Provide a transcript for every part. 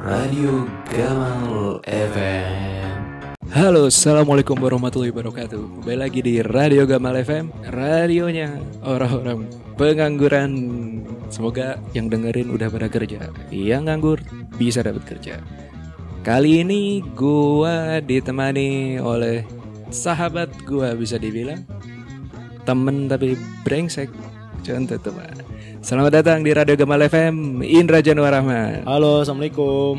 Radio Gamal FM. Halo, assalamualaikum warahmatullahi wabarakatuh. Kembali lagi di Radio Gamal FM, radionya orang-orang pengangguran. Semoga yang dengerin udah pada kerja, yang nganggur bisa dapat kerja. Kali ini gua ditemani oleh sahabat gua bisa dibilang temen tapi brengsek. Contoh teman. Selamat datang di Radio Gamal FM, Indra Januar Rahman. Halo, assalamualaikum.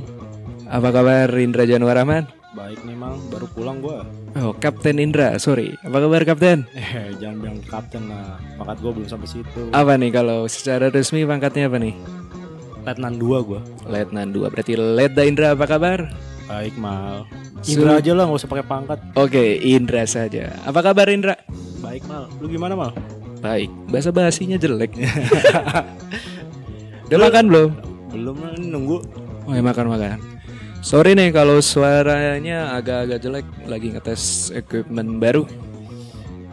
Apa kabar Indra Januar Rahman? Baik nih mang, baru pulang gua. Oh, Kapten Indra, sorry. Apa kabar Kapten? Eh, jangan bilang kapten lah. Pangkat gua belum sampai situ. Apa nih kalau secara resmi pangkatnya apa nih? Letnan 2 gua. Letnan 2. Berarti Letda Indra apa kabar? Baik mal. Indra aja lah, nggak usah pakai pangkat. Oke, Indra saja. Apa kabar Indra? Baik mal. Lu gimana mal? Baik. Bahasa basinya jelek. Udah makan belum? Belum nunggu. Oh, ya makan makan. Sorry nih kalau suaranya agak-agak jelek lagi ngetes equipment baru.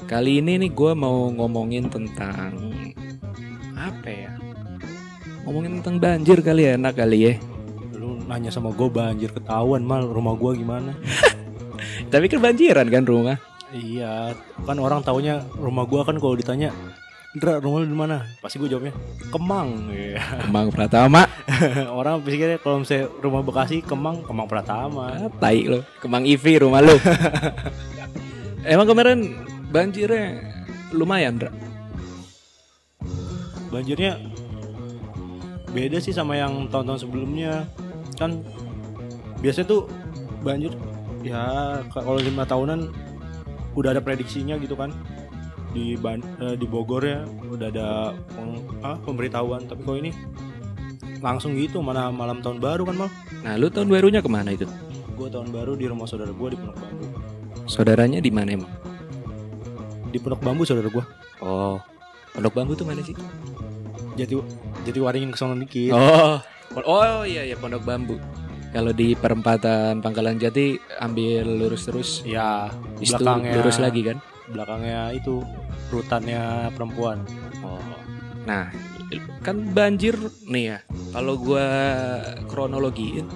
Kali ini nih gue mau ngomongin tentang apa ya? Ngomongin tentang banjir kali ya, enak kali ya. Lu nanya sama gua banjir ketahuan mal, rumah gua gimana? Tapi kan banjiran kan rumah. Iya, kan orang taunya rumah gua kan kalau ditanya Indra rumah lu di mana? Pasti gue jawabnya Kemang. Iya. Kemang Pratama. Orang pikirnya kalau misalnya rumah Bekasi Kemang, Kemang Pratama. Ah, tai lo. Kemang IV rumah lo. Emang kemarin banjirnya lumayan, Dra. banjirnya beda sih sama yang tahun-tahun sebelumnya kan biasanya tuh banjir ya ka- kalau lima tahunan udah ada prediksinya gitu kan di Ban- eh, di Bogor ya udah ada peng- ah, pemberitahuan tapi kalau ini langsung gitu mana malam tahun baru kan mal Nah, lu tahun barunya ke mana itu? gue tahun baru di rumah saudara gue di Pondok Bambu Saudaranya di mana emang? di Pondok Bambu saudara gue Oh, Pondok Bambu tuh mana sih? jadi jadi waringin ke sana dikit Oh, oh iya iya Pondok Bambu. Kalau di perempatan Pangkalan Jati ambil lurus terus, ya belakangnya lurus lagi kan? belakangnya itu rutannya perempuan Oh. Nah, kan banjir nih ya. Kalau gua kronologiin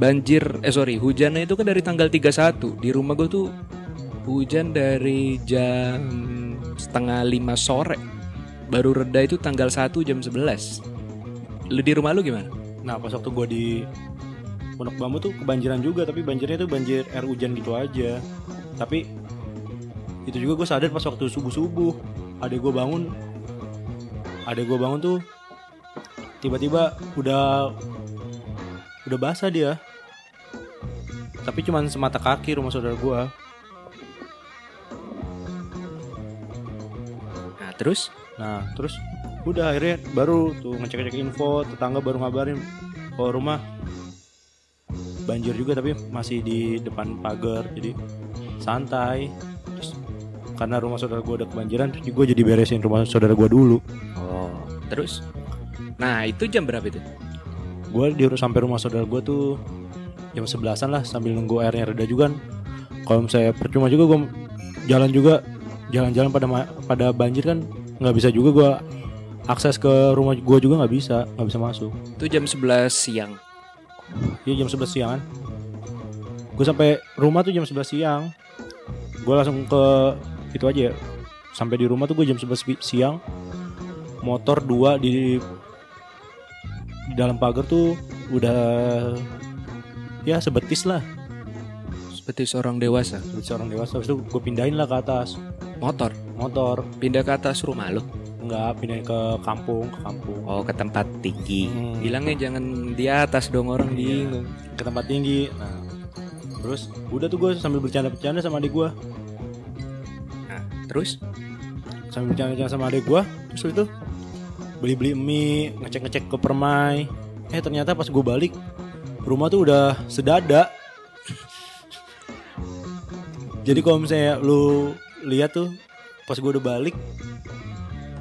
banjir eh sorry, hujannya itu kan dari tanggal 31. Di rumah gua tuh hujan dari jam setengah lima sore. Baru reda itu tanggal 1 jam 11. Lu di rumah lu gimana? Nah pas waktu gue di Pondok Bambu tuh kebanjiran juga Tapi banjirnya tuh banjir air hujan gitu aja. Tapi itu juga gue sadar pas waktu subuh-subuh Adek gue bangun Adek gue bangun tuh Tiba-tiba udah Udah basah dia. Tapi cuman semata kaki rumah saudara gue Nah, terus? Nah terus udah akhirnya baru tuh ngecek-ngecek info Tetangga baru ngabarin Kalau rumah banjir juga tapi masih di depan pagar jadi santai terus karena rumah saudara gue udah kebanjiran terus gue jadi beresin rumah saudara gue dulu Oh, terus? Nah, itu jam berapa itu? gue diurus sampai rumah saudara gue tuh jam sebelasan lah sambil nunggu airnya reda juga kan kalau misalnya percuma juga gue jalan juga jalan-jalan pada pada banjir kan nggak bisa juga gue akses ke rumah gue juga nggak bisa nggak bisa masuk Itu jam 11 siang. Iya jam 11 siang kan. Gue sampai rumah tuh jam 11 siang. Gue langsung ke itu aja ya. Sampai di rumah tuh gue jam 11 pi- siang. Motor dua di di dalam pagar tuh udah ya sebetis lah. Seperti seorang dewasa. sebetis orang dewasa. Habis itu gue pindahin lah ke atas. Motor? Motor. Pindah ke atas rumah lo. Enggak pindahin ke kampung ke kampung Oh, ke tempat tinggi. Hmm. Bilangnya jangan di atas dong orang bingung. ke tempat tinggi nah terus udah tuh gue sambil bercanda-bercanda sama adik gue Nah, terus sambil bercanda sama adik gua terus itu beli-beli mie ngecek-ngecek ke permai eh ternyata pas gue balik rumah tuh udah sedada jadi kalau misalnya lu lihat tuh pas gue udah balik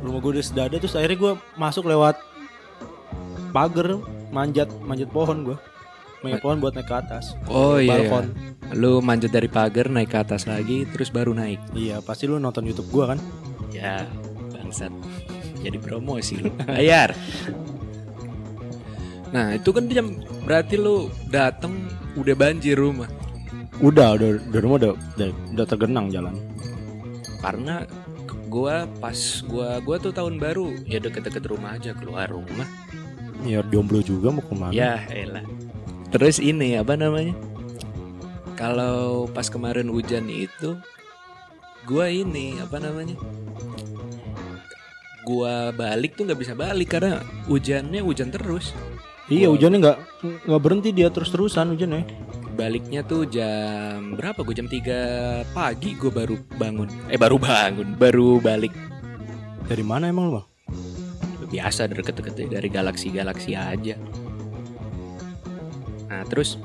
rumah gue udah sedada terus akhirnya gue masuk lewat pagar manjat manjat pohon gue manjat pohon buat naik ke atas Oh iya. balkon Lu manjat dari pagar naik ke atas lagi terus baru naik. iya pasti lu nonton YouTube gue kan Ya, bangsat. Jadi promosi lu. Bayar. Nah itu kan jam berarti lu dateng udah banjir rumah Udah, udah, udah rumah udah, udah, udah tergenang jalan. karena gua pas gua gua tuh tahun baru. Ya deket-deket rumah aja keluar rumah Ya jomblo juga mau ke mana? ya elah. Terus ini apa namanya? Kalau pas kemarin hujan itu gua ini apa namanya? Gua balik tuh nggak bisa balik karena hujannya hujan terus. Iya hujannya nggak nggak berhenti dia terus terusan hujannya. Baliknya tuh jam berapa gue jam 3 pagi gue baru bangun. Eh baru bangun baru balik. Dari mana emang lu bang? biasa deket-deket dari galaksi-galaksi aja. Nah terus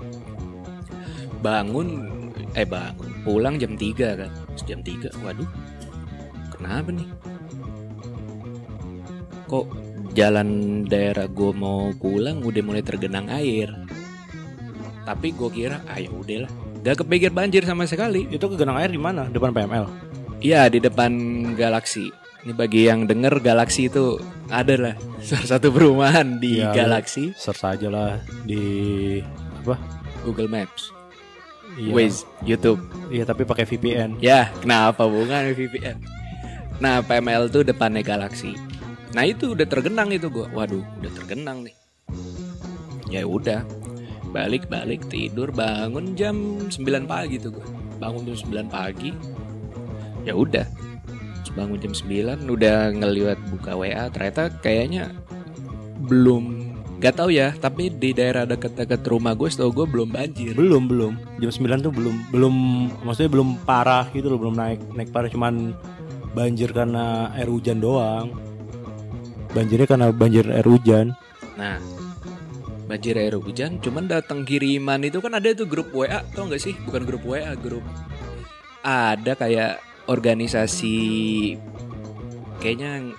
bangun eh bangun pulang jam 3 kan. Terus jam 3 waduh kenapa nih? Kok jalan daerah gue mau pulang udah mulai tergenang air tapi gue kira ah ya udahlah gak kepikir banjir sama sekali Itu kegenang air di mana? Depan PML. Iya di depan Galaxy. Ini bagi yang denger Galaxy itu ada lah salah satu perumahan di Iya, Galaxy Search aja lah di apa? Google Maps, Iya. Waze, YouTube. Iya tapi pakai VPN. Ya kenapa bukan VPN? Nah PML tuh depannya Galaxy. Nah itu udah tergenang itu gua. Waduh udah tergenang nih. Ya udah balik balik tidur bangun jam 9 pagi tuh gua. Bangun jam 9 pagi. Ya udah bangun jam 9 udah ngeliat buka WA ternyata kayaknya belum Gak tahu ya, tapi di daerah dekat-dekat rumah gue, setahu gue belum banjir. Belum belum. Jam 9 tuh belum belum maksudnya belum parah gitu loh, belum naik naik parah cuman banjir karena air hujan doang. Banjirnya karena banjir air hujan. Nah, banjir air hujan, cuman datang kiriman itu kan ada tuh grup WA, tau gak sih? Bukan grup WA, grup ada kayak organisasi kayaknya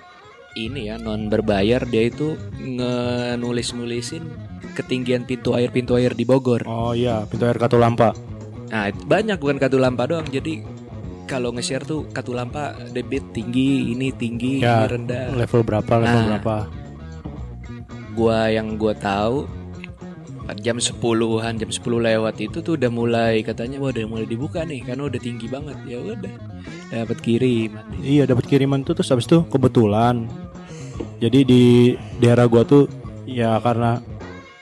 ini ya non berbayar dia itu ngenulis-nulisin ketinggian pintu air pintu air di Bogor. Oh iya, pintu air Katulampa. Nah, banyak bukan katulampa doang. Jadi kalau nge-share tuh katulampa debit tinggi, ini tinggi, Ya, ini rendah. Level berapa? Level Nah. berapa? gua yang gua tahu jam 10-an jam 10 lewat itu tuh udah mulai katanya wah udah mulai dibuka nih karena udah tinggi banget ya udah dapat kiriman Iya dapat kiriman tuh terus habis itu kebetulan. Jadi di daerah gua tuh ya karena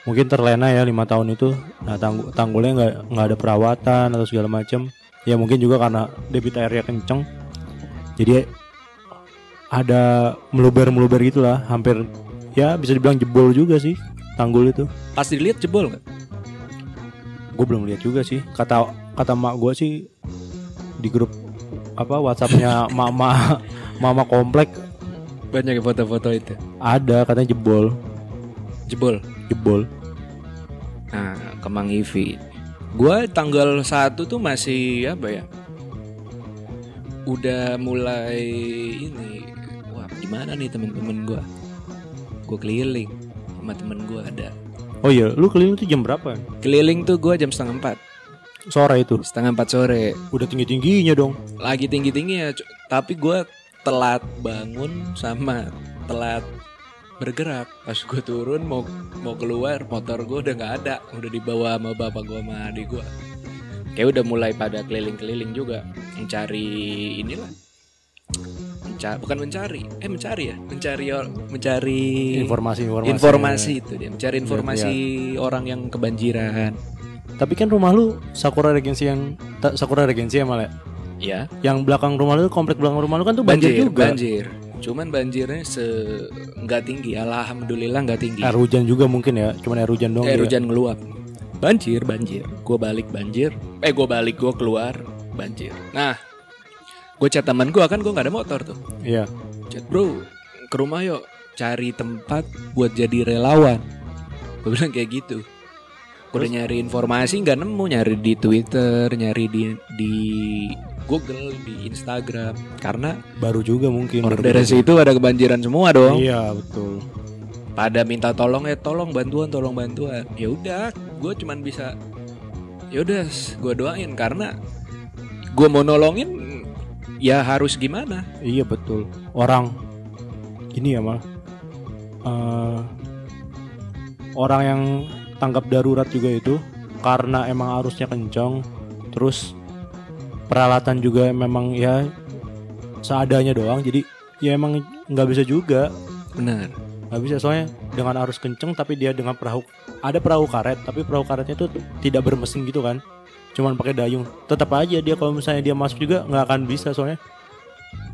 mungkin terlena ya lima tahun itu, nah tanggu- tanggulnya nggak nggak ada perawatan atau segala macam. Ya mungkin juga karena debit airnya kenceng. Jadi ada meluber-meluber gitulah, hampir ya bisa dibilang jebol juga sih tanggul itu. pas dilihat jebol nggak? Gue belum lihat juga sih. Kata kata mak gue sih di grup apa WhatsAppnya mama mama komplek. Banyak ya foto-foto itu? Ada katanya jebol. Jebol? Jebol. Nah Kemang Ivi. Gua tanggal 1 tuh masih apa ya? Udah mulai ini. Wah gimana nih temen-temen gua? Gua keliling sama temen gua ada. Oh iya lu keliling tuh jam berapa? Keliling tuh gua jam setengah empat. Sore itu? Setengah empat sore. Udah tinggi tingginya dong. Lagi tinggi tinggi ya tapi gue telat bangun sama telat bergerak. Pas gue turun mau mau keluar motor gue udah nggak ada. Udah dibawa sama bapak gue sama adik gue kayak udah mulai pada keliling-keliling juga. Mencari inilah Menca- bukan mencari eh mencari ya mencari mencari informasi informasi informasi itu dia mencari informasi orang yang kebanjiran tapi kan rumah lu Sakura Regency yang ta- Sakura Regency ya malah ya yang belakang rumah lu komplek belakang rumah lu kan tuh banjir, juga banjir. Cuman banjirnya se nggak tinggi, alhamdulillah nggak tinggi. air hujan juga mungkin ya cuman air hujan dong Air ya. hujan ngeluap. Banjir, banjir. Gue balik banjir. Eh gue balik gue keluar banjir. Nah, gue chat teman gue kan gue nggak ada motor tuh. iya Chat bro, ke rumah yuk cari tempat buat jadi relawan. Gue bilang kayak gitu. Gue udah nyari informasi nggak nemu, nyari di Twitter, nyari di di Google, di Instagram. Karena baru juga mungkin Orang daerah juga. situ ada kebanjiran semua dong. iya betul Pada minta tolong ya tolong bantuan tolong bantuan. Ya udah, gue cuman bisa ya udah gue doain karena gue mau nolongin ya harus gimana. Iya betul. Orang ini ya mal. eh, orang yang tanggap darurat juga itu karena emang arusnya kencang terus peralatan juga memang ya seadanya doang jadi ya emang nggak bisa juga Benar. nggak bisa soalnya dengan arus kenceng tapi dia dengan perahu ada perahu karet tapi perahu karetnya itu tidak bermesin gitu kan cuman pakai dayung tetap aja dia kalau misalnya dia masuk juga nggak akan bisa soalnya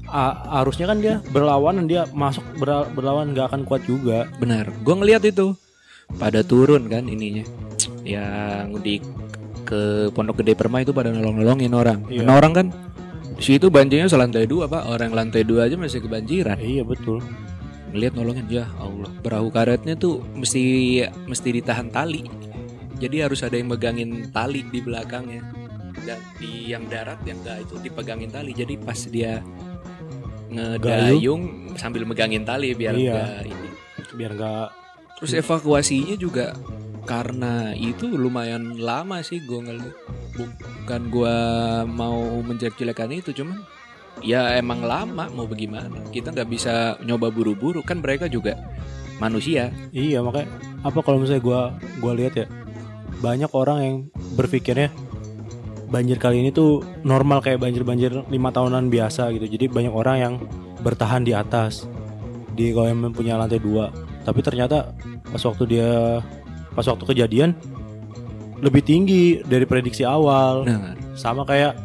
a- arusnya kan dia berlawanan dia masuk berla- berlawan nggak akan kuat juga Benar. Gue ngeliat itu pada turun kan ininya. Yang di ke Pondok Gede Permai itu pada nolong-nolongin orang. Iya. Orang kan di situ banjirnya selantai dua pak. Orang lantai dua aja masih kebanjiran. iya betul Ngeliat nolongin ya Allah. Perahu karetnya tuh mesti mesti ditahan tali. Jadi harus ada yang megangin tali di belakangnya. Dan di yang darat yang enggak itu dipegangin tali. Jadi pas dia ngedayung sambil megangin tali biar Iya. enggak ini. biar nggak Terus evakuasinya juga karena itu lumayan lama sih gue ngeliat. Bukan gue mau menjelek-jelekan itu, cuman ya emang lama mau bagaimana. Kita nggak bisa nyoba buru-buru kan mereka juga manusia. Iya makanya apa kalau misalnya gua gua lihat ya banyak orang yang berpikirnya banjir kali ini tuh normal kayak banjir-banjir lima tahunan biasa gitu. Jadi banyak orang yang bertahan di atas di kalau yang punya lantai dua. Tapi ternyata pas waktu dia pas waktu kejadian lebih tinggi dari prediksi awal. Nah, Sama kayak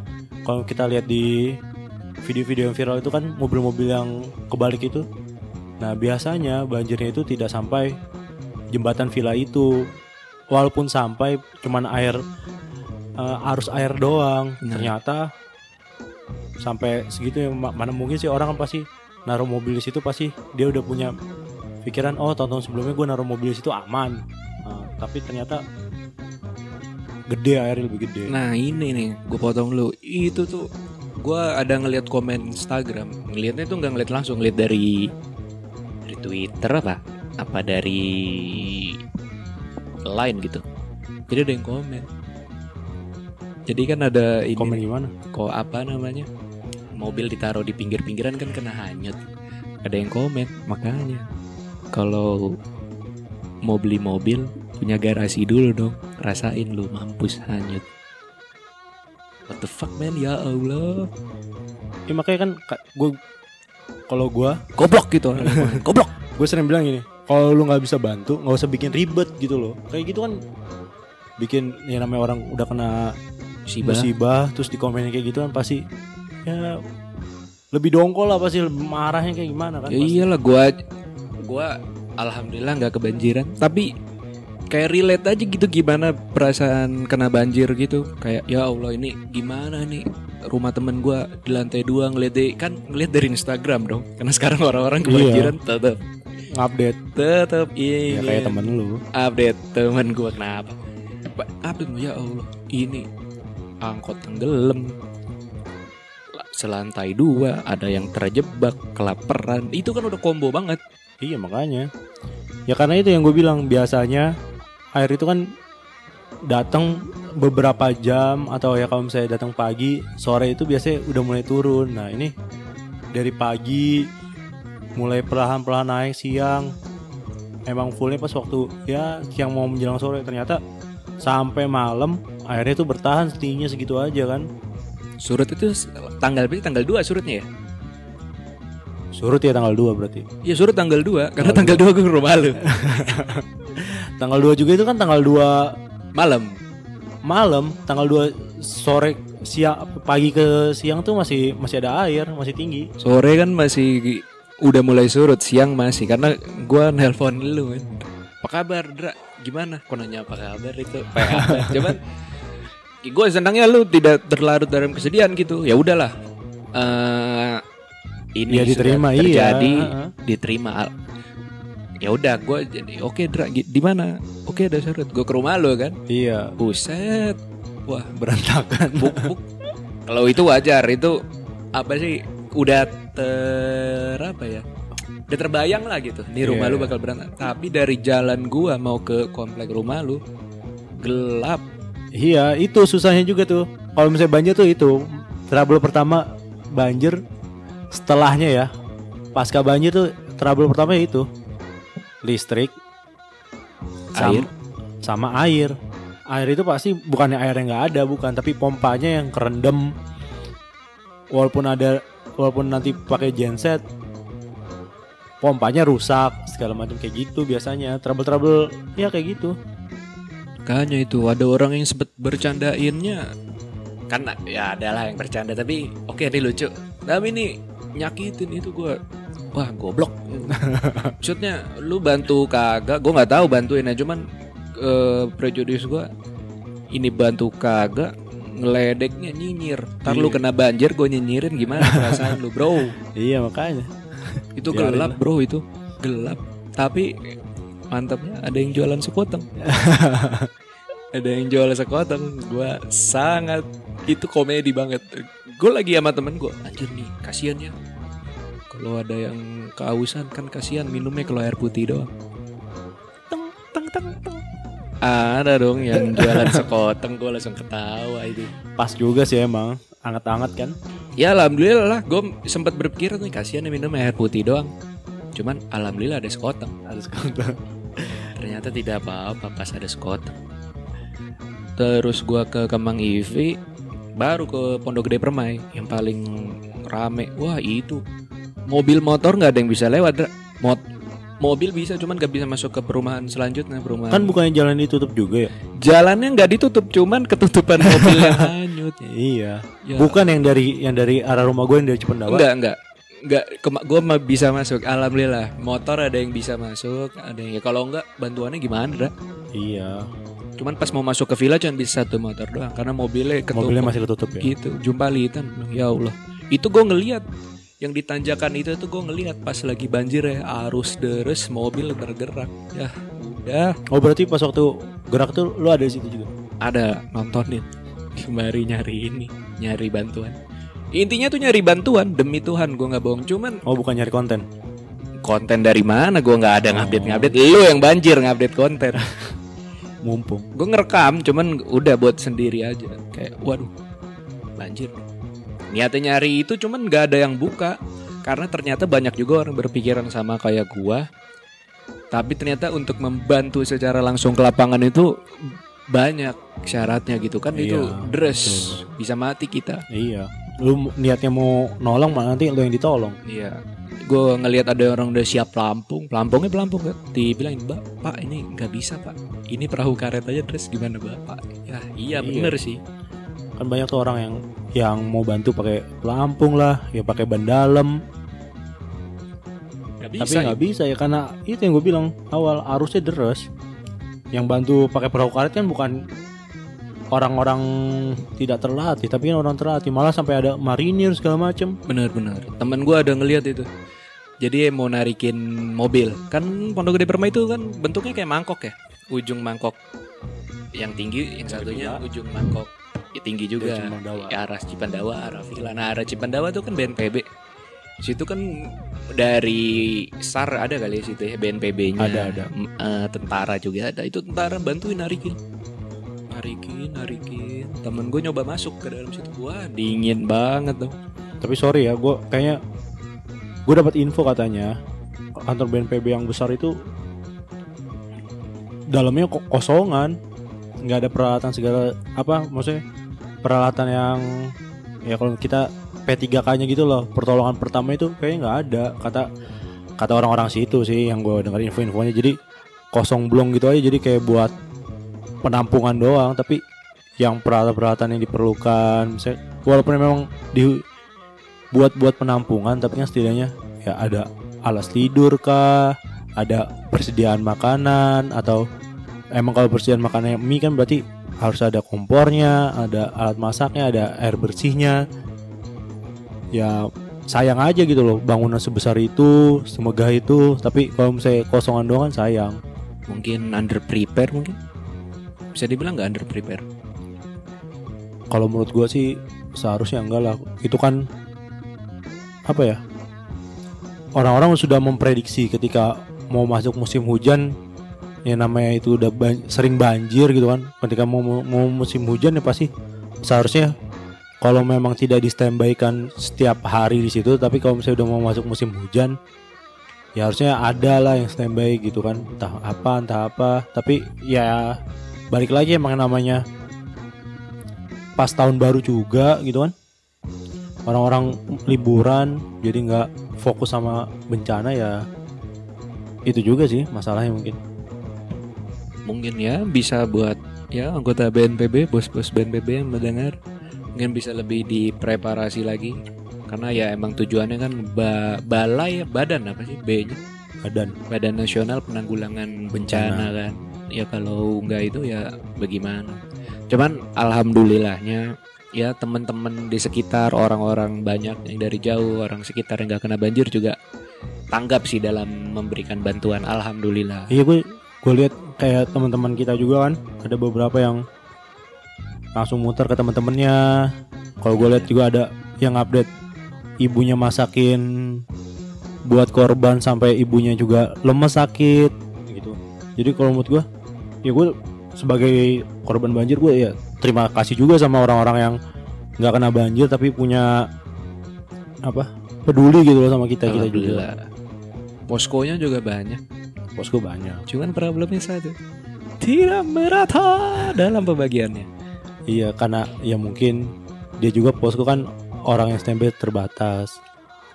kalau kita lihat di video-video yang viral itu kan mobil-mobil yang kebalik itu. Nah, biasanya banjirnya itu tidak sampai jembatan villa itu. Walaupun sampai cuman air eh, arus air doang. Nah. Ternyata sampai segitu ma- mana mungkin sih orang kan pasti naruh mobil di situ pasti dia udah punya pikiran oh tahun-tahun sebelumnya gue naruh mobil di situ aman. Nah, tapi ternyata gede airnya lebih gede. nah ini nih gue potong lu. Itu tuh gue ada ngeliat komen Instagram. Ngeliatnya tuh nggak ngeliat langsung, ngeliat dari dari Twitter apa? Apa dari line gitu. Jadi ada yang komen. Jadi kan ada ini. Komen gimana? kok apa namanya? Mobil ditaruh di pinggir-pinggiran kan kena hanyut. Ada yang komen. Makanya kalau mau beli mobil punya garasi dulu dong. Rasain lu mampus hanyut. What the fuck man? Ya Allah. Ya makanya kan gue kalau gue goblok gitu goblok. gue sering bilang gini kalau lu nggak bisa bantu nggak usah bikin ribet gitu loh. Kayak gitu kan bikin ya namanya orang udah kena musibah. musibah terus dikomenin kayak gitu kan pasti ya lebih dongkol lah pasti lebih marahnya kayak gimana kan ya pasti. iyalah gua gua alhamdulillah nggak kebanjiran. Tapi kayak relate aja gitu gimana perasaan kena banjir gitu. Kayak ya Allah ini gimana nih? Rumah temen gua di lantai dua ngeliat deh kan ngeliat dari Instagram dong. Karena sekarang orang-orang Iya. kebanjiran tetap update. Tetap ya ingin kayak temen lu. Update temen gua kenapa? Ba- update ya Allah. Ini angkot tenggelam. La- selantai dua ada yang terjebak kelaparan. Itu kan udah combo banget. Iya makanya. Ya karena itu yang gue bilang biasanya air itu kan datang beberapa jam atau ya kalau misalnya datang pagi sore itu biasanya udah mulai turun. Nah ini dari pagi mulai perlahan-perlahan naik siang. Emang fullnya pas waktu ya siang mau menjelang sore. Ternyata sampai malam airnya tuh bertahan setingginya segitu aja kan? Surut itu tanggal berarti tanggal 2 surutnya ya? Surut ya tanggal 2 berarti. Iya surut tanggal 2 karena tanggal 2 gue ke rumah lu. Tanggal 2 juga itu kan tanggal 2 malam. Malam tanggal 2 sore siang pagi ke siang tuh masih masih ada air masih tinggi. Sore kan masih udah mulai surut siang masih karena gua nelpon lu kan apa kabar Dra? Gimana? Kok nanya apa kabar itu? Apa kabar cuman gue senangnya lu tidak terlarut dalam kesedihan gitu. Ya udahlah. Eh ini Ya, sudah diterima, iya. terjadi Heeh. diterima. Al- ya udah gue jadi oke Dra gi- di mana? Oke ada surut. Gue ke rumah lu kan? Iya. Buset. Wah. Berantakan. Buk buk kalau itu wajar. Itu apa sih udah ter apa ya? Udah terbayang lah gitu. Nih rumah Iya. lu bakal berantakan tapi dari jalan gua mau ke komplek rumah lu gelap. Iya itu susahnya juga tuh. Kalau misalnya banjir tuh itu trouble pertama banjir setelahnya ya. Pasca banjir tuh trouble pertama ya itu. Listrik. Air. sama air. Air itu pasti bukannya air yang nggak ada bukan. Tapi pompanya yang kerendam walaupun ada walaupun nanti pakai genset pompanya rusak segala macam kayak gitu biasanya. Trouble trouble ya kayak gitu. Makanya itu ada orang yang sempet bercandainnya. Kan ya adalah yang bercanda tapi oke ini lucu. Tapi ini nyakitin itu gua. Wah goblok. Maksudnya lu bantu kagak? Gua nggak tahu bantuinnya cuman eh, prejudis gua ini bantu kagak ngeledeknya nyinyir. Ntar lu Iya. kena banjir gue nyinyirin gimana perasaan lu bro? Iya makanya. Itu Biarin gelap lah. bro itu. Gelap. Tapi mantapnya ada yang jualan sekoteng ada yang jualan sekoteng gue sangat itu komedi banget. Gue lagi sama temen gue anjir nih kasihan ya. Kalau ada yang kehausan kan kasihan minumnya kalau air putih doang. Teng teng teng teng ada dong yang jualan sekoteng gue langsung ketawa itu pas juga sih emang anget-anget kan Ya alhamdulillah lah gue sempat berpikir nih kasihan nih minum air putih doang. Cuman alhamdulillah ada sekoteng. harus kontak Ternyata tidak apa-apa pas ada sekoteng. Terus gua ke Kemang IV baru ke Pondok Gede Permai yang paling rame. Wah itu mobil motor nggak ada yang bisa lewat. Mot mobil bisa cuman nggak bisa masuk ke perumahan selanjutnya perumahan. kan bukannya jalan ditutup juga ya jalannya nggak ditutup cuman ketutupan mobil yang hanyut. iya Ya. bukan yang dari yang dari arah rumah gue yang dari Cipendawa Enggak, enggak. Enggak, gue mah bisa masuk. Alhamdulillah. Motor ada yang bisa masuk, ada yang ya kalau enggak bantuannya gimana, Dra? iya Cuman pas mau masuk ke villa cuma bisa satu motor doang karena mobilnya ketutup. mobilnya masih ketutup ya gitu. Jumpa litan. Ya Allah. Itu gue ngeliat yang di tanjakan itu tuh gue ngeliat pas lagi banjir ya arus deres mobil bergerak. Ya udah. Oh berarti pas waktu gerak tuh lu ada di situ juga? Ada nontonin. Kembali nyari ini nyari bantuan. Intinya tuh nyari bantuan demi Tuhan gue nggak bohong. Cuman oh bukan nyari konten? Konten dari mana gue nggak ada Oh. ngupdate ngupdate lu yang banjir ngupdate konten. Mumpung. Gue ngerekam cuman udah buat sendiri aja. Kayak waduh banjir niatnya nyari itu cuman nggak ada yang buka karena ternyata banyak juga orang berpikiran sama kayak gua tapi ternyata untuk membantu secara langsung ke lapangan itu banyak syaratnya gitu kan itu Iya, dress bisa mati kita iya lu niatnya mau nolong malah nanti lu yang ditolong Iya. Gue ngelihat ada orang udah siap pelampung, pelampungnya pelampung kan. Dibilangin, "Mbak, Pak, ini nggak bisa, Pak. Ini perahu karet aja terus gimana, Bapak?" Ya, iya Iya. bener sih. kan banyak tuh orang yang yang mau bantu pakai pelampung lah ya pakai ban dalam Gak tapi nggak bisa ya karena itu yang gue bilang awal arusnya deras yang bantu pakai perahu karet kan bukan orang-orang tidak terlatih tapi kan orang terlatih malah sampai ada marinir segala macem Bener-bener. Temen gue ada ngeliat itu. Jadi mau narikin mobil. Kan Pondok Gede Permai itu kan bentuknya kayak mangkok ya. Ujung mangkok yang tinggi, yang satunya ujung mangkok ya, tinggi juga. Cipandawa. Ya, arah Cipandawa, arah Villa. Nah, arah Cipandawa tuh kan BNPB. Situ kan dari SAR ada kali ya situ ya BNPB-nya. Ada, ada. Eh, tentara juga ada. Itu tentara bantuin narikin. Narikin, narikin. Temen gue nyoba masuk ke dalam situ. Wah, dingin banget tuh. tapi sorry ya gue kayaknya gue dapat info katanya kantor BNPB yang besar itu dalamnya kok kosongan nggak ada peralatan segala apa maksudnya peralatan yang ya kalau kita P3K-nya gitu loh pertolongan pertama itu kayaknya nggak ada. Kata kata orang-orang situ sih yang gue dengar info-infonya. Jadi kosong blong gitu aja. Jadi kayak buat penampungan doang. Tapi yang peralatan-peralatan yang diperlukan misalnya, walaupun memang di buat buat penampungan tapi kan setidaknya ya ada alas tidur kah ada persediaan makanan atau emang kalau persediaan makanan mie kan berarti harus ada kompornya ada alat masaknya ada air bersihnya. Ya sayang aja gitu loh bangunan sebesar itu semegah itu. Tapi kalau misalnya kosongan doang kan sayang. Mungkin under prepare mungkin? Bisa dibilang nggak under prepare? Kalau menurut gua sih seharusnya enggak lah. Itu kan apa ya orang-orang sudah memprediksi ketika mau masuk musim hujan yang namanya itu udah ban- sering banjir gitu kan. Ketika mau, mau musim hujan ya pasti seharusnya kalau memang tidak di standby kan setiap hari di situ tapi kalau misalnya udah mau masuk musim hujan ya harusnya ada lah yang standby gitu kan. Entah apa entah apa. Tapi ya balik lagi emang namanya pas tahun baru juga gitu kan. Orang-orang liburan jadi nggak fokus sama bencana ya. Itu juga sih masalahnya mungkin mungkin ya bisa buat ya anggota BNPB bos-bos BNPB yang mendengar mungkin bisa lebih dipreparasi lagi. Karena ya emang tujuannya kan ba- balai badan apa sih B nya? Badan. Badan Nasional Penanggulangan Bencana kan. Ya kalau nggak itu ya bagaimana? Cuman alhamdulillahnya ya teman-teman di sekitar orang-orang banyak yang dari jauh orang sekitar yang nggak kena banjir juga tanggap sih dalam memberikan bantuan. Alhamdulillah. Iya gue gue lihat kayak teman-teman kita juga kan ada beberapa yang langsung muter ke teman-temannya. Kalau gue lihat juga ada yang update ibunya masakin buat korban sampai ibunya juga lemes sakit gitu. Jadi kalau menurut gue ya gue sebagai korban banjir gue ya terima kasih juga sama orang-orang yang nggak kena banjir tapi punya apa peduli gitu loh sama kita kita juga. Poskonya juga banyak posko banyak cuman problemnya satu tidak merata dalam pembagiannya Iya karena ya mungkin dia juga posko kan orang yang standby terbatas.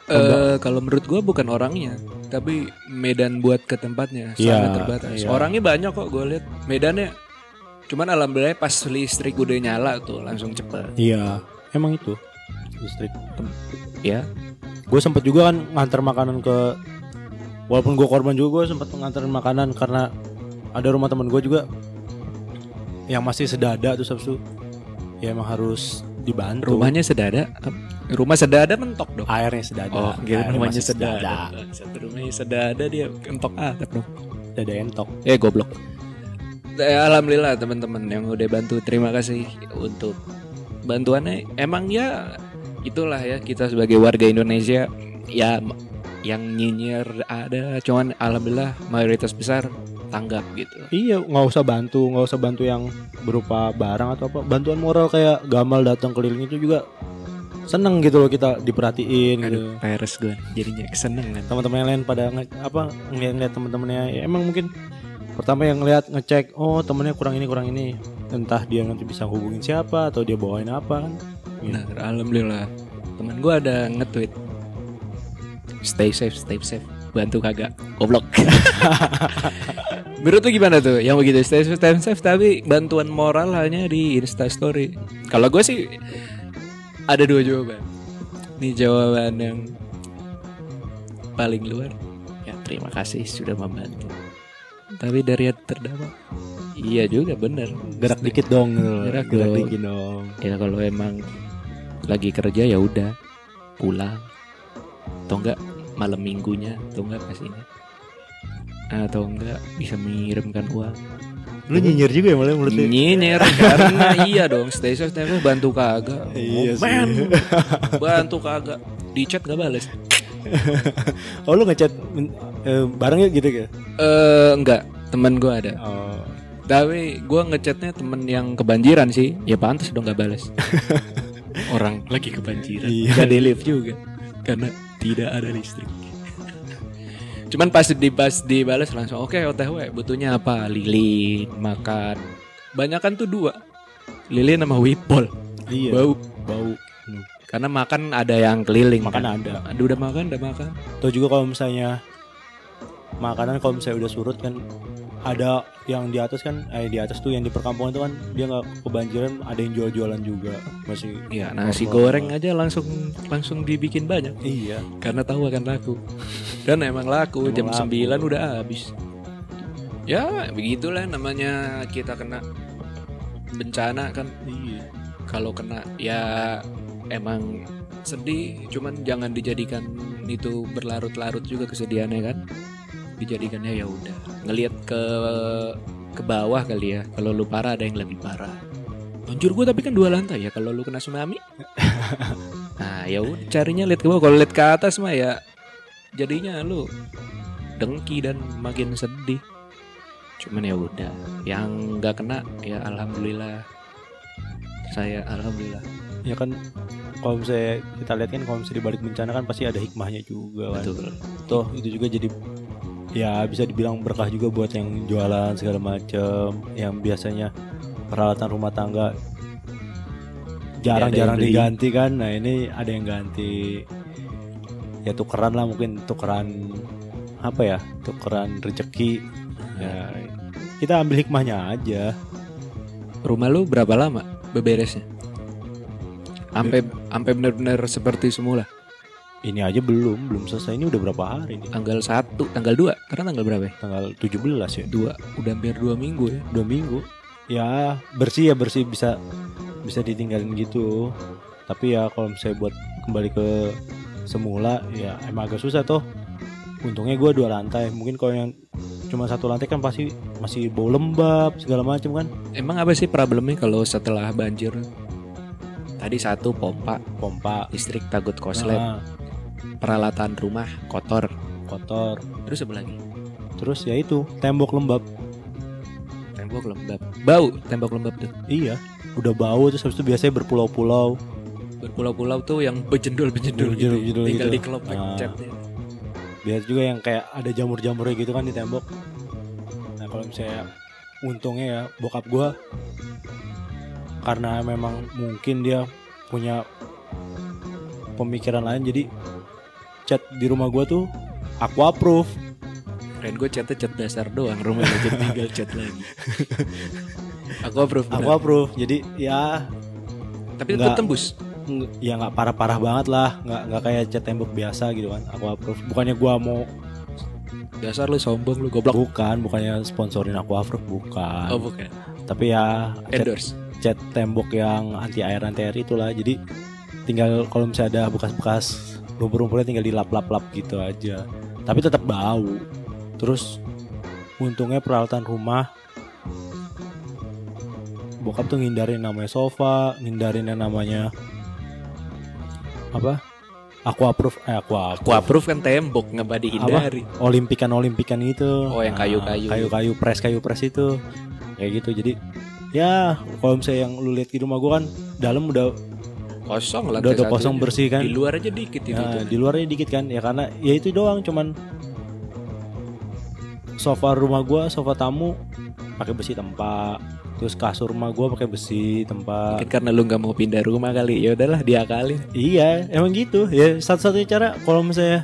Eh kalau menurut gua bukan orangnya, tapi medan buat ke tempatnya Iya, sangat terbatas. iya. Orangnya banyak kok gue lihat. Medannya cuman alhamdulillah pas listrik udah nyala tuh langsung cepet. Iya emang itu listrik. Ya, Gue sempet juga kan ngantar makanan ke walaupun gue korban juga gue sempet nganterin makanan karena ada rumah temen gue juga yang masih sedada tuh sabtu ya emang harus dibantu rumahnya sedada. Rumah sedada mentok dong. airnya sedada Oh, kira Airnya rumahnya masih sedada. Satu rumahnya sedada dia mentok atap dong. dada entok Eh goblok. Eh, Alhamdulillah teman-teman yang udah bantu terima kasih untuk bantuannya. Emang ya itulah ya kita sebagai warga Indonesia ya yang nyinyir ada cuman alhamdulillah mayoritas besar tanggap gitu. Iya, nggak usah bantu, nggak usah bantu yang berupa barang atau apa. Bantuan moral kayak Gamal datang keliling itu juga seneng gitu loh kita diperhatiin gitu. Aduh, peres gue jadinya kesenengan. Teman-teman yang lain pada nge- apa ngeliat-ngeliat teman-temannya. Ya, emang mungkin pertama yang ngeliat ngecek, oh temennya kurang ini kurang ini. Entah dia nanti bisa hubungin siapa atau dia bawain apa kan. Benar, alhamdulillah. Temen gue ada nge-tweet. Stay safe, stay safe. Bantu kagak. Goblok. Menurut lu gimana tuh? Yang begitu stay safe, stay safe tapi bantuan moral hanya di Insta story. Kalau gue sih ada dua jawaban. Ini jawaban yang paling luar. Ya terima kasih sudah membantu. Tapi dari hati terdampak. Iya juga bener. Gerak dikit dong. Gerak Gerak dong. dikit dong. ya kalau emang lagi kerja ya udah pulang atau enggak malam minggunya atau enggak ke sini atau enggak bisa mengirimkan uang. Lu nyinyir juga ya malah menurut lu? nyinyir karena iya dong stay safe stay safe bantu kagak. Iya Oh, man. bantu kagak. Di chat gak bales. Oh lu ngechat eh, bareng ya gitu ya? eh enggak temen gue ada. Oh. tapi gue ngechatnya temen yang kebanjiran sih. Ya pantas dong gak bales. Orang lagi kebanjiran. Iya. gak di lift juga. Karena tidak ada listrik cuman pas di pas dibalas langsung oke otw butuhnya apa lilin makan banyakan tuh dua lilin sama wipol Iya. bau Bau. karena makan ada yang keliling Makan kan. ada. Aduh, udah makan udah makan Atau juga kalau misalnya makanan kalau misalnya udah surut kan ada yang di atas kan eh di atas tuh yang di perkampungan itu kan dia nggak kebanjiran ada yang jual-jualan juga. Masih ya nasi goreng aja langsung langsung dibikin banyak. Iya. Karena tahu akan laku. Dan emang laku Emang jam laku. 9 udah habis. Ya begitulah namanya kita kena bencana kan. Iya. Kalau kena ya emang sedih. Cuman jangan dijadikan itu berlarut-larut juga kesedihannya kan dijadikannya ya udah. Ngelihat ke ke bawah kali ya kalau lu parah ada yang lebih parah. Banjir gua tapi kan dua lantai ya kalau lu kena tsunami. Nah ya udah carinya lihat ke bawah. Kalau lihat ke atas mah ya jadinya lu dengki dan makin sedih. Cuman ya udah yang nggak kena ya alhamdulillah. Saya alhamdulillah. Ya kan kalau misalnya kita lihat kan kalau misalnya dibalik bencana kan pasti ada hikmahnya juga kan. Betul. toh itu juga jadi ya bisa dibilang berkah juga buat yang jualan segala macam yang biasanya peralatan rumah tangga jarang-jarang beli. diganti kan nah ini ada yang ganti ya tukeran lah mungkin tukeran apa ya tukeran rezeki ya kita ambil hikmahnya aja Rumah lu berapa lama beberesnya? Sampai sampai benar-benar seperti semula. Ini aja belum belum selesai. Ini udah berapa hari nih? Tanggal 1, tanggal 2. Karena tanggal berapa ya? tanggal 17 ya. 2. Udah hampir 2 minggu ya. dua minggu. Ya bersih ya bersih. Bisa bisa ditinggalin gitu. Tapi ya kalau misalnya buat kembali ke semula ya emang agak susah tuh untungnya gue dua lantai. Mungkin kalau yang cuma satu lantai kan pasti masih bau lembab segala macam kan? Emang apa sih problemnya kalau setelah banjir? Tadi satu pompa, pompa. Listrik takut koslet, nah, peralatan rumah kotor. kotor Terus apa lagi? terus ya itu tembok lembab Tembok lembab. Bau tembok lembab tuh. iya udah bau terus habis itu biasanya berpulau-pulau Berpulau-pulau tuh yang bejendul-bejendul gitu. Bejendul-bejendul Tinggal gitu. dikelopek Ah. catnya. biasa juga yang kayak ada jamur-jamurnya gitu kan di tembok nah kalau misalnya untungnya ya bokap gua karena memang mungkin dia punya pemikiran lain jadi cat di rumah gua tuh aqua proof Keren gue catnya cat dasar doang rumah jadi tinggal cat lagi. Aku approve bener. aqua proof jadi ya Tapi tetap Nggak. tembus. ya nggak parah-parah banget lah nggak nggak kayak cat tembok biasa gitu kan aqua proof bukannya gua mau Dasar lu sombong lu goblok. bukan bukannya sponsorin aqua proof bukan Oh bukan. tapi ya cat Endorse. cat tembok yang anti air anti air itulah jadi tinggal kalau misalnya ada bekas-bekas lumpur-lumpurnya tinggal dilap-lap-lap gitu aja. Tapi tetap bau. Terus untungnya peralatan rumah bokap tuh ngindarin namanya sofa ngindarin yang namanya apa? Aquaproof eh aqua Aku approve kan tembok nggak pada dihindari. olimpikan olimpikan itu Oh, yang kayu-kayu. kayu kayu pres kayu pres itu. Kayak gitu. Jadi ya kalau misalnya yang lu lihat di rumah gua kan dalam udah Kosong lah. udah udah kosong bersih kan Di luar aja dikit itu. Ya, tuh. di luarnya dikit kan ya karena ya itu doang cuman sofa rumah gua sofa tamu pakai besi tempat terus kasur rumah gua pakai besi tempat Mungkin karena lu nggak mau pindah rumah kali. Ya udahlah diakalin. iya emang gitu ya satu-satunya cara kalau misalnya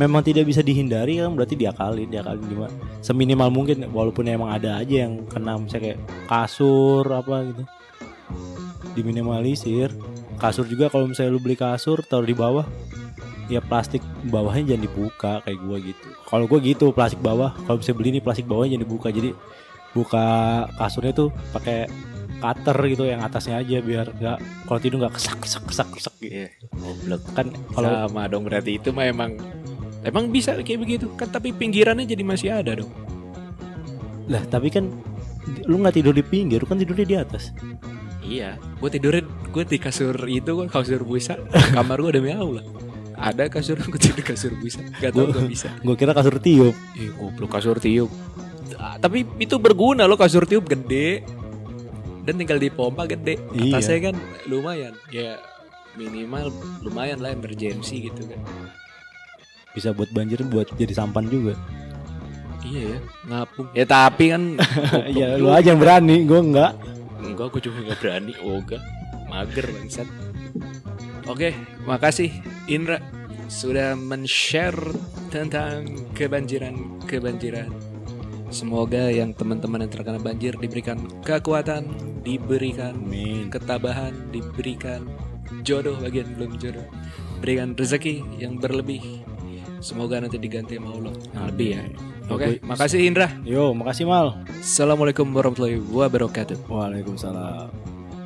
memang tidak bisa dihindari kan berarti diakalin diakalin gimana seminimal mungkin walaupun emang ada aja yang kena misalnya kayak kasur apa gitu diminimalisir kasur juga kalau misalnya lu beli kasur taruh di bawah ya plastik bawahnya jangan dibuka kayak gua gitu kalau gua gitu plastik bawah kalau bisa beli nih plastik bawahnya jangan dibuka jadi buka kasurnya tuh pakai cutter gitu yang atasnya aja biar nggak kalau tidur nggak kesak kesak kesak kesak gitu Iya. Goblok. kan kalau Sama dong berarti itu mah emang Emang bisa kayak begitu kan tapi pinggirannya jadi masih ada dong. lah tapi kan lu nggak tidur di pinggir lu kan tidurnya di atas Iya, gue tidurin gue di kasur itu gue kasur busa. Kamar gue ada miau lah. Ada kasur gue tidur di kasur busa. Gak tau gak bisa. gua kira kasur tiup Ih, goblok kasur tiup. Ah, Tapi itu berguna loh kasur tiup gede dan tinggal dipompa gede. Iya. Atasnya kan lumayan. Ya minimal lumayan lah emergency gitu kan. bisa buat banjir buat jadi sampan juga Iya ya, ngapung. Ya tapi kan ya lu aja yang berani gua nggak Enggak, gue juga nggak berani. Oga, mager bangsat. Oke, makasih Indra sudah men-share tentang kebanjiran-kebanjiran. Semoga yang teman-teman yang terkena banjir diberikan kekuatan, diberikan amin ketabahan, diberikan jodoh bagian belum jodoh, berikan rezeki yang berlebih. Semoga nanti diganti sama Allah yang lebih ya. Oke, Oke. makasih Indra. yo makasih mal Assalamualaikum warahmatullahi wabarakatuh. waalaikumsalam